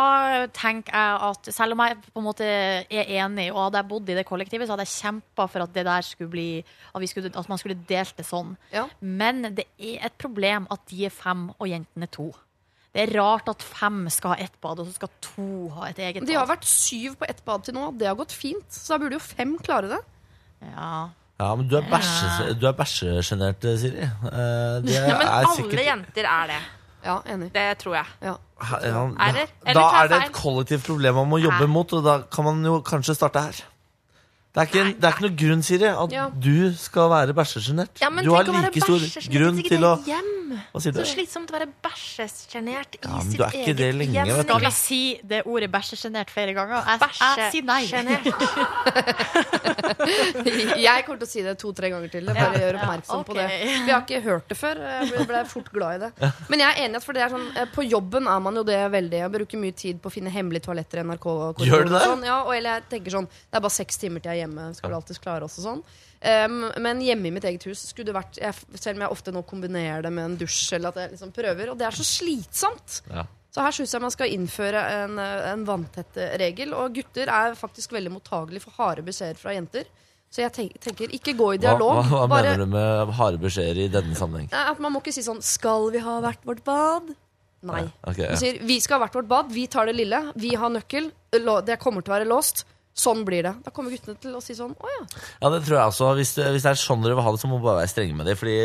tenker jeg at selv om jeg på en måte er enig, og hadde jeg bodd i det kollektivet, så hadde jeg kjempa for at det der skulle bli At, vi skulle, at man skulle delt det sånn. Ja. Men det er et problem at de er fem og jentene to. Det er rart at fem skal ha ett bad, og så skal to ha et eget bad. De har vært syv på ett bad til nå, det har gått fint. Så da burde jo fem klare det. Ja. Ja, men du er bæsje- du er bæsjesjenert, Siri. Eh, det Ja, men er alle sikkert jenter er det. Ja, enig. Det tror jeg. Ja. Ja, Er det? Eller Da er det et kollektivt problem man må jobbe Hæ? mot, og da kan man jo kanskje starte her. Det er ikke, en, det er ikke noe grunn, Siri, at Ja. du skal være bæsjesjenert. Ja, du har like stor grunn til å hjem. Hva sier du? Så slitsomt å være bæsjesjenert i Ja, sitt eget det lenge, hjem. Skal vi si det ordet bæsjesjenert flere ganger? Jeg, jeg sier nei. Jeg kommer til å si det to-tre ganger til. Bare gjør oppmerksom på det. Vi har ikke hørt det før. Jeg ble, ble fort glad i det. Men jeg er enig at for det er sånn, eh, på jobben er man jo det veldig. Jeg bruker mye tid på å finne hemmelige toaletter i NRK. Gjør du det? Sånn. Ja, og eller jeg tenker sånn Det er bare seks timer til jeg hjemme. Skal du alltid klare oss og sånn. Um, men hjemme i mitt eget hus skulle det vært jeg, Selv om jeg ofte nå kombinerer det med en dusj, eller at jeg liksom prøver, og det er så slitsomt. Ja. Så her syns jeg man skal innføre en, en vanntett regel. Og gutter er faktisk veldig mottagelige for harde beskjeder fra jenter. Så jeg tenker, ikke gå i dialog. hva, hva bare, mener du med harde beskjeder i denne sammenheng? At man må ikke si sånn Skal vi ha hvert vårt bad? Nei. Ja, okay, ja. sier vi skal ha hvert vårt bad, vi tar det lille, vi har nøkkel, det kommer til å være låst. Sånn blir det. Da kommer guttene til å si sånn å ja. ja, det tror jeg også. Hvis det, hvis det er sånn dere vil ha det, så må dere bare være strenge med det. Fordi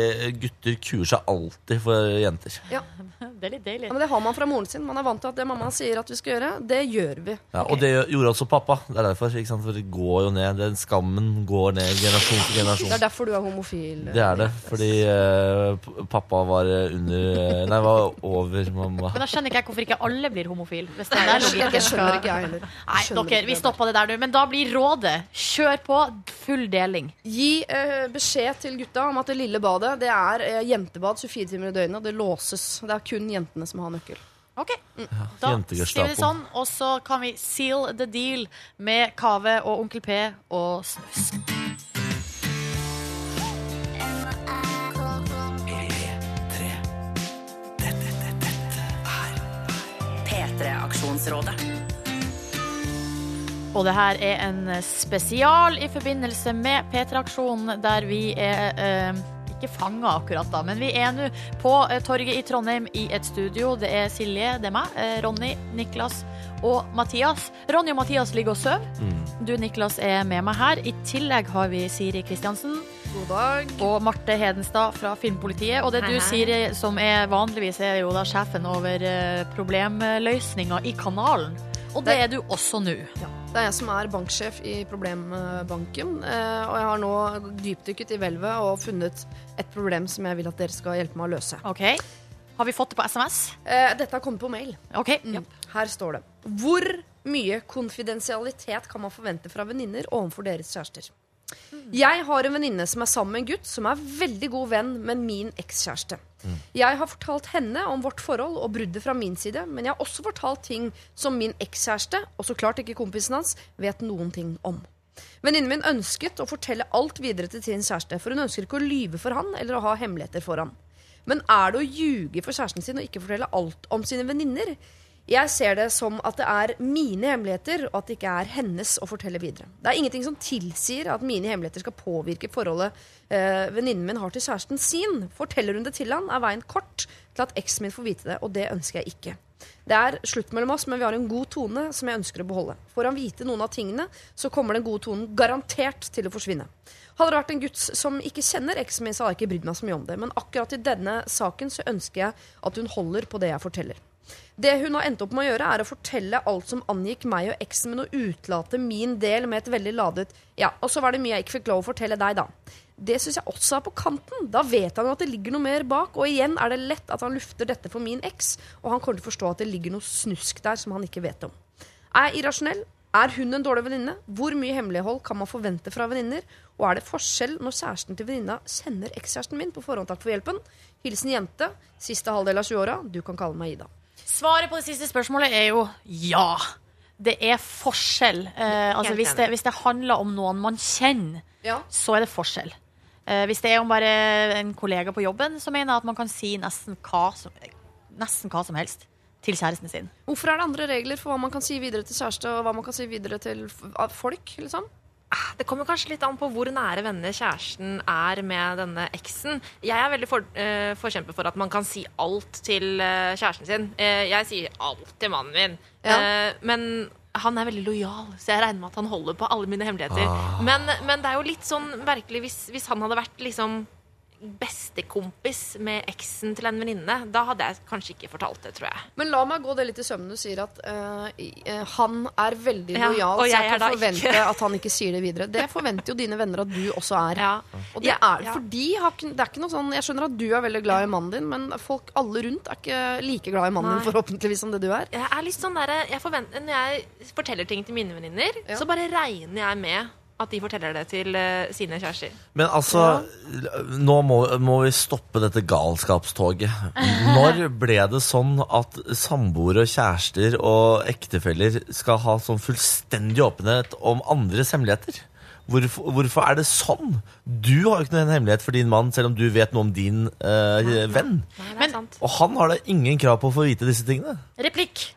gutter kuer seg alltid for jenter. ja. Det er litt deilig. Ja, Men det har man fra moren sin. Man er vant til at det mamma sier at vi skal gjøre, det gjør vi. Ja, Og det gjorde også pappa. Det er derfor. Ikke sant? For det går jo ned. Den skammen går ned generasjon til generasjon. Det er derfor du er homofil. Det er det. Fordi eh, pappa var under eh, Nei, var over mamma. Men da skjønner ikke jeg hvorfor ikke alle blir homofil. Hvis den der det skjønner- logikken det skjønner ikke jeg heller. Nei, dere, vi stoppa det der, nå. Men da blir rådet kjør på, full deling. Gi eh, beskjed til gutta om at det lille badet det er eh, jentebad 24 timer i døgnet. og Det låses. Det er kun jentene som har nøkkel. Ok, Da sier vi det sånn, og så kan vi seal the deal med Kave og Onkel P og snus. P3-aksjonsrådet. Og det her er en spesial i forbindelse med P3-aksjonen, der vi er eh, ikke fanga akkurat da, men vi er nå på eh, torget i Trondheim i et studio. Det er Silje, det er meg, eh, Ronny, Niklas og Mathias. Ronny og Mathias ligger og sover. Du, Niklas, er med meg her. I tillegg har vi Siri Kristiansen God dag. og Marte Hedenstad fra Filmpolitiet. Og det du. Siri, som er vanligvis er jo da sjefen over eh, problemløsninga i kanalen. Og det er du også nå. Det er jeg som er banksjef i Problembanken. eh, Og jeg har nå dypdykket i hvelvet og funnet et problem som jeg vil at dere skal hjelpe meg å løse. Ok. Har vi fått det på SMS? Eh, Dette har kommet på mail. Ok. Mm. Her står det. Hvor mye konfidensialitet kan man forvente fra venninner overfor deres kjærester? Jeg har en venninne som er sammen med en gutt som er veldig god venn med min ekskjæreste. Jeg har fortalt henne om vårt forhold og bruddet fra min side, men jeg har også fortalt ting som min ekskjæreste, og så klart ikke kompisen hans, vet noen ting om. Venninnen min ønsket å fortelle alt videre til sin kjæreste, for hun ønsker ikke å lyve for han eller å ha hemmeligheter for han. Men er det å ljuge for kjæresten sin og ikke fortelle alt om sine venninner? Jeg ser det som at det er mine hemmeligheter, og at det ikke er hennes å fortelle videre. Det er ingenting som tilsier at mine hemmeligheter skal påvirke forholdet eh, venninnen min har til kjæresten sin. Forteller hun det til han, er veien kort til at eksen min får vite det, og det ønsker jeg ikke. Det er slutt mellom oss, men vi har en god tone som jeg ønsker å beholde. Får han vite noen av tingene, så kommer den gode tonen garantert til å forsvinne. Hadde det vært en gutt som ikke kjenner eksen min, så hadde jeg ikke brydd meg så mye om det. Men akkurat i denne saken så ønsker jeg at hun holder på det jeg forteller. Det hun har endt opp med å gjøre, er å fortelle alt som angikk meg og eksen min, og utelate min del med et veldig ladet Ja, og så var det mye jeg ikke fikk lov å fortelle deg, da. Det syns jeg også er på kanten. Da vet han jo at det ligger noe mer bak. Og igjen er det lett at han lufter dette for min eks, og han kommer til å forstå at det ligger noe snusk der som han ikke vet om. Er jeg irrasjonell? Er hun en dårlig venninne? Hvor mye hemmelighold kan man forvente fra venninner? Og er det forskjell når kjæresten til venninna sender ekskjæresten min på forhånd takk for hjelpen? Hilsen jente, siste halvdel av 20-åra. Du kan kalle meg Ida. Svaret på det siste spørsmålet er jo ja. Det er forskjell. Eh, altså hvis, det, hvis det handler om noen man kjenner, Ja. så er det forskjell. Eh, hvis det er om bare en kollega på jobben, så mener jeg at man kan si nesten hva som, nesten hva som helst til kjæresten sin. Hvorfor er det andre regler for hva man kan si videre til kjæreste, og hva man kan si videre til folk? liksom? Det kommer kanskje litt an på hvor nære venner kjæresten er med denne eksen. Jeg er veldig for, uh, forkjemper for at man kan si alt til uh, kjæresten sin. Uh, jeg sier alt til mannen min. Ja. Men han er veldig lojal, så jeg regner med at han holder på alle mine hemmeligheter. Men, men det er jo litt sånn merkelig hvis, hvis han hadde vært liksom bestekompis med eksen til en venninne. Da hadde jeg kanskje ikke fortalt det, tror jeg. Men la meg gå det litt i sømmene. Du sier at uh, han er veldig lojal, ja, så jeg jeg kan forvente ikke. at han ikke sier det videre. Det forventer jo dine venner at du også er. Ja. Og det Ja, er fordi har det er ikke noe sånn Jeg skjønner at du er veldig glad i mannen din, men folk alle rundt er ikke like glad i mannen din, forhåpentligvis, som det du er. Jeg er litt sånn der, jeg forventer, Når jeg forteller ting til mine venninner, så bare regner jeg med at de forteller det til uh, sine kjærester. Men altså, nå må, må vi stoppe dette galskapstoget. Når ble det sånn at samboere og kjærester og ektefeller skal ha sånn fullstendig åpenhet om andres hemmeligheter? Hvorfor, hvorfor er det sånn? Du har jo ikke noen hemmelighet for din mann, selv om du vet noe om din uh, venn. Nei. Og han har da ingen krav på å få vite disse tingene. Replikk.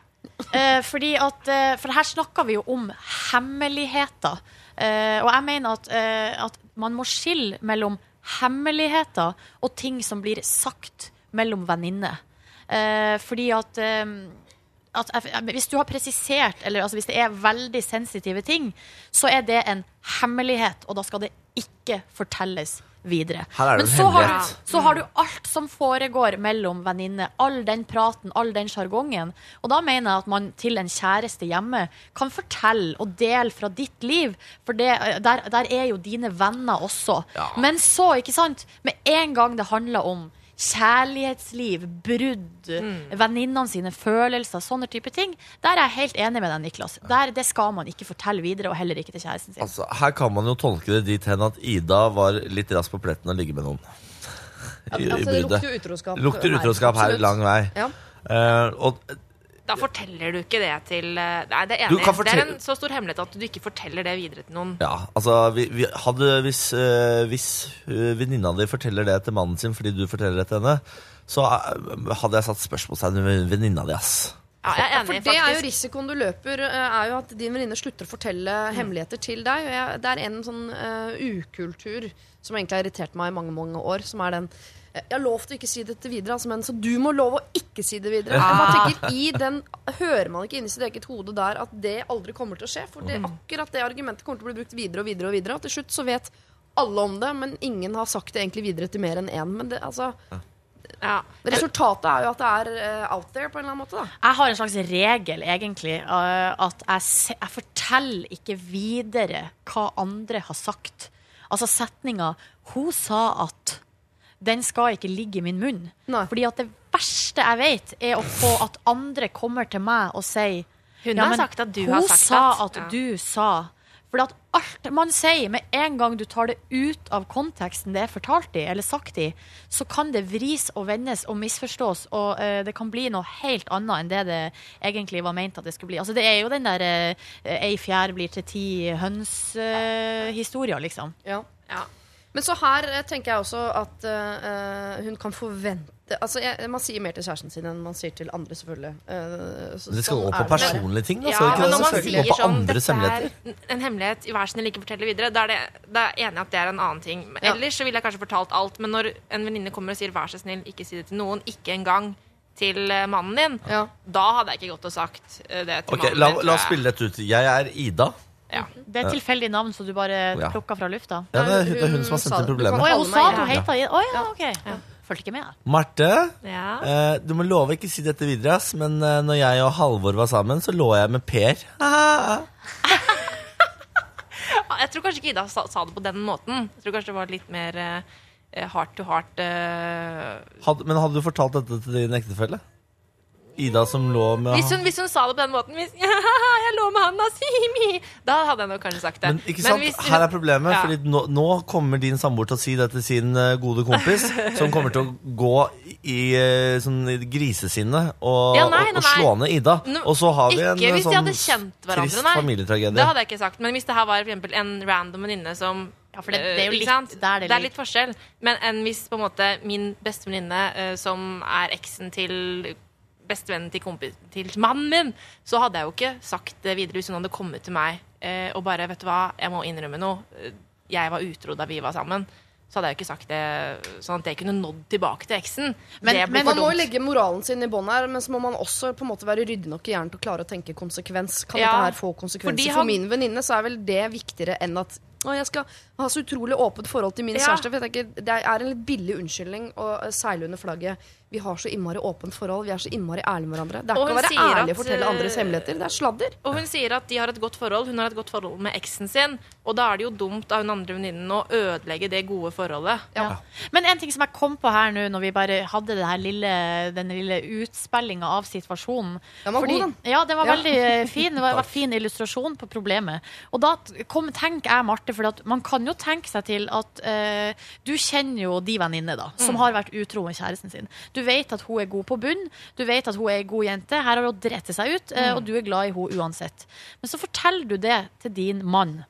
Uh, fordi at, for her snakker vi jo om hemmeligheter. Eh, og jeg mener at, eh, at man må skille mellom hemmeligheter og ting som blir sagt mellom venninner. Eh, fordi at, at Hvis du har presisert, eller altså hvis det er veldig sensitive ting, så er det en hemmelighet, og da skal det ikke fortelles videre. Er Men en så har, du, så har du alt som foregår mellom venninner. All den praten, all den sjargongen. Og da mener jeg at man til en kjæreste hjemme kan fortelle og dele fra ditt liv. For det, der, der er jo dine venner også. Ja. Men så, ikke sant, med en gang det handler om kjærlighetsliv, brudd, venninnene sine følelser, sånne type ting, der er jeg helt enig med deg, Niklas. Der, det skal man ikke fortelle videre, og heller ikke til kjæresten sin. Altså, her kan man jo tolke det dit hen at Ida var litt rask på pletten å ligge med noen. I, i Altså, det lukter jo utroskap. Lukter utroskap her her lang vei. Ja. Uh, og Da forteller du ikke det til eh, Nei, det er enig. Det er en så stor hemmelighet at du ikke forteller det videre til noen. ja, altså vi, vi hadde, Hvis, øh, hvis uh, venninna di forteller det til mannen sin fordi du forteller det til henne, så eh, hadde jeg satt spørsmålstegn ved venninna di, ass. Ja, jeg er enig, For det er jo risikoen du løper, eh, er jo at din venninne slutter å fortelle hemmeligheter til deg. Og jeg, det er en sånn eh, ukultur som egentlig har irritert meg i mange mange år, som er den eh, jeg har lovt å ikke si dette videre, altså, men så du må love å ikke si det videre. Jeg bare tenker, i den Hører man ikke inni sitt eget hode der at det aldri kommer til å skje? For det, akkurat det argumentet kommer til å bli brukt videre og videre, og videre, og til slutt så vet alle om det, men ingen har sagt det egentlig videre til mer enn én. Men det, altså, Ja. resultatet er jo at det er uh, out there på en eller annen måte. da Jeg har en slags regel, egentlig, Uh, at jeg, se, jeg forteller ikke videre hva andre har sagt. Altså setninga 'Hun sa at' Den skal ikke ligge i min munn. Nei. Fordi at det verste jeg vet, er å få at andre kommer til meg og sier Hun Ja, har sagt at du har sagt sa at. at Ja. du sa. For at alt man sier, med en gang du tar det ut av konteksten det er fortalt i, eller sagt i, så kan det vris og vendes og misforstås, og uh, det kan bli noe helt annet enn det det egentlig var ment at det skulle bli. Altså Det er jo den der uh, ei fjær blir til ti høns-historia, liksom. Ja. Ja. Men så her eh, tenker jeg også at uh, hun kan forvente Altså, jeg, Man sier mer til kjæresten sin enn man sier til andre, selvfølgelig. Uh, så- Det skal sånn gå på personlige ting. Da, Ja, ikke men det? når man sier på sånn Dette er en hemmelighet, i hver snill ikke fortell det videre. Da er det, da er jeg enig at det er en annen ting. Men Ja. Ellers så ville jeg kanskje fortalt alt. Men når en venninne kommer og sier vær så snill, ikke si det til noen, ikke engang til mannen din, Ja. da hadde jeg ikke gått og sagt det til okay, mannen la, din. la tror oss spille dette ut. Jeg er Ida. Ja. Det er tilfeldig navn som du bare Ja. plukka fra lufta. Ja, det, er, det er hun som har sendt inn. Å problemet. ja, hun sa at hun heita. Å ja, ok. Fulgte ikke med. Marte, Ja. eh, du må love ikke si dette videre, ass, men eh, når jeg og Halvor var sammen, så lå jeg med Per. Jeg tror kanskje ikke Ida sa, sa det på den måten. Jeg tror kanskje det var litt mer eh, heart to heart. eh. Hadde, men hadde du fortalt dette til din ektefelle? Ida som lå med hvis, hun, hvis hun sa det på den måten hvis, Jeg lå med han, da, Simi! Da hadde jeg nok kanskje sagt det. Men ikke sant, hvis her er problemet, Ja. fordi nå, nå kommer din samboer til å si det til sin eh, gode kompis, som kommer til å gå i eh, sånn i grisesinne og, Ja, nei, og, nei, og slå ned Ida. Og så har vi en ikke eh, sånn trist nei. familietragedie. Det hadde jeg ikke sagt. Men hvis det her var for eksempel en random venninne som Ja, for det, det er jo litt det er, det Det er litt forskjell. Men enn hvis på en måte min beste venninne, eh, som er eksen til bestevennen til, kompis, til mannen min, så hadde jeg jo ikke sagt det videre hvis hun hadde kommet til meg eh, og bare Vet du hva, jeg må innrømme noe. Jeg var utro da vi var sammen. Så hadde jeg jo ikke sagt det sånn at jeg kunne nådd tilbake til eksen. Men- men Man må jo legge moralen sin i bånn her, men så må man også på en måte være ryddig nok i hjernen til å klare å tenke konsekvens. Kan Ja, dette her få konsekvenser? fordi For han- min venninne så er vel det viktigere enn at å, jeg skal ha så utrolig åpent forhold til min Ja. kjæreste. For jeg tenker, Det er en litt billig unnskyldning å eh, seile under flagget. Vi har så innmari åpent forhold, vi er så innmari ærlige med hverandre. Det er ikke å være ærlig at, og fortelle eh, andres hemmeligheter. Det er sladder. Og hun sier at de har et godt forhold. Hun har et godt forhold med eksen sin. Og da er det jo dumt av hun andre venninnen å ødelegge det gode forholdet. Ja. Men en ting som jeg kom på her nå, når vi bare hadde det lille, den lille utspillinga av situasjonen Den var god, den. Ja, den var Ja. veldig eh, fin. Det var, var fin illustrasjon på problemet. Og da kom, tenker jeg, Marte, for man kan jo tenke seg til at eh, du kjenner jo de venninner da, som har vært utro med kjæresten sin. Du vet at hun er god på bunn, du vet at hun er ei god jente. Her har hun drept seg ut, eh, og du er glad i henne uansett. Men så forteller du det til din mann.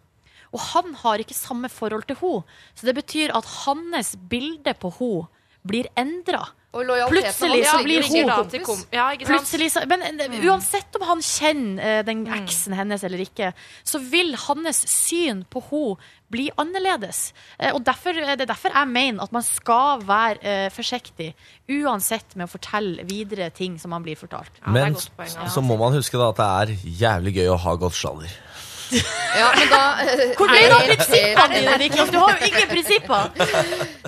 Og han har ikke samme forhold til henne. Så det betyr at hans bilde på henne blir endra. Og Plutselig så blir hun-. Ja. Plutselig så, men mm. uansett om han kjenner eh, den eksen hennes eller ikke, så vil hans syn på henne bli annerledes. Eh, og derfor, eh, Det er derfor jeg mener at man skal være eh, forsiktig, uansett med å fortelle videre ting som man blir fortalt. Ja, Men poeng, ja. så må man huske da at det er jævlig gøy å ha godt sladder. Ja, men da eh, Hvor ble det av prinsippene dine, Niklas? Du har jo ingen prinsipper!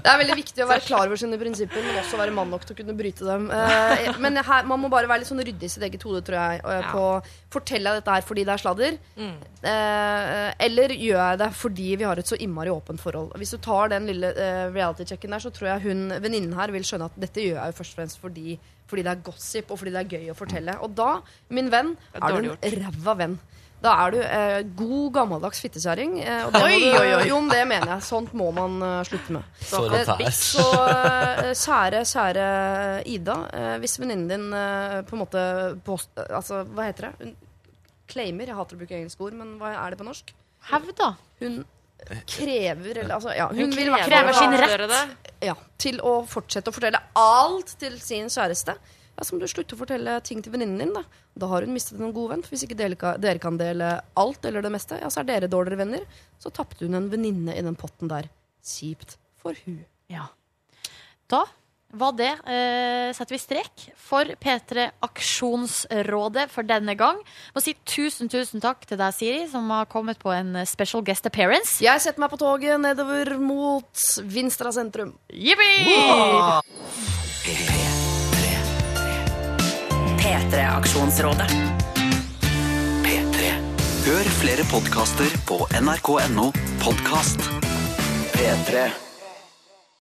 Det er veldig viktig å være klar over sine prinsipper, men også være mann nok til å kunne bryte dem. Eh, men her, man må bare være litt sånn ryddig i sitt eget hode, tror jeg. På Forteller jeg dette her fordi det er sladder? Eh, eller gjør jeg det fordi vi har et så innmari åpent forhold? Hvis du tar den lille reality-checken der, så tror jeg hun venninnen her vil skjønne at dette gjør jeg jo først og fremst fordi, fordi det er gossip, og fordi det er gøy å fortelle. Og da, min venn, er er du en ræva venn. Da er du eh, god, gammeldags fittekjerring. Eh, og det Oi, du- oi, oi. Jo, det mener jeg. Sånt må man uh, slutte med. For Eh. Så uh, kjære, kjære Ida. Uh, Hvis venninnen din eh, på en måte post, eh, Altså, hva heter det? Hun claimer. Jeg hater å bruke engelske ord, men hva er det på norsk? Hevda. Hun krever eller altså, ja, hun, Hun krever krever sin rett. ja, til å fortsette å fortelle alt til sin kjæreste. Ja, så må du slutte å fortelle ting til venninnen din. Da Da har hun mistet en god venn. For hvis ikke dere, kan dele alt eller det meste, ja, så er dere dårligere venner. Så tapte hun en venninne i den potten der. Kjipt for hun. Ja. Da var det eh, setter vi strek for P3 Aksjonsrådet for denne gang. Må si tusen, tusen takk til deg, Siri, som har kommet på en eh, special guest appearance. Jeg setter meg på toget nedover mot Vinstra sentrum. Jippi! P3-aksjonsrådet. P3. Hør flere podkaster på nrk.no podkast. P3.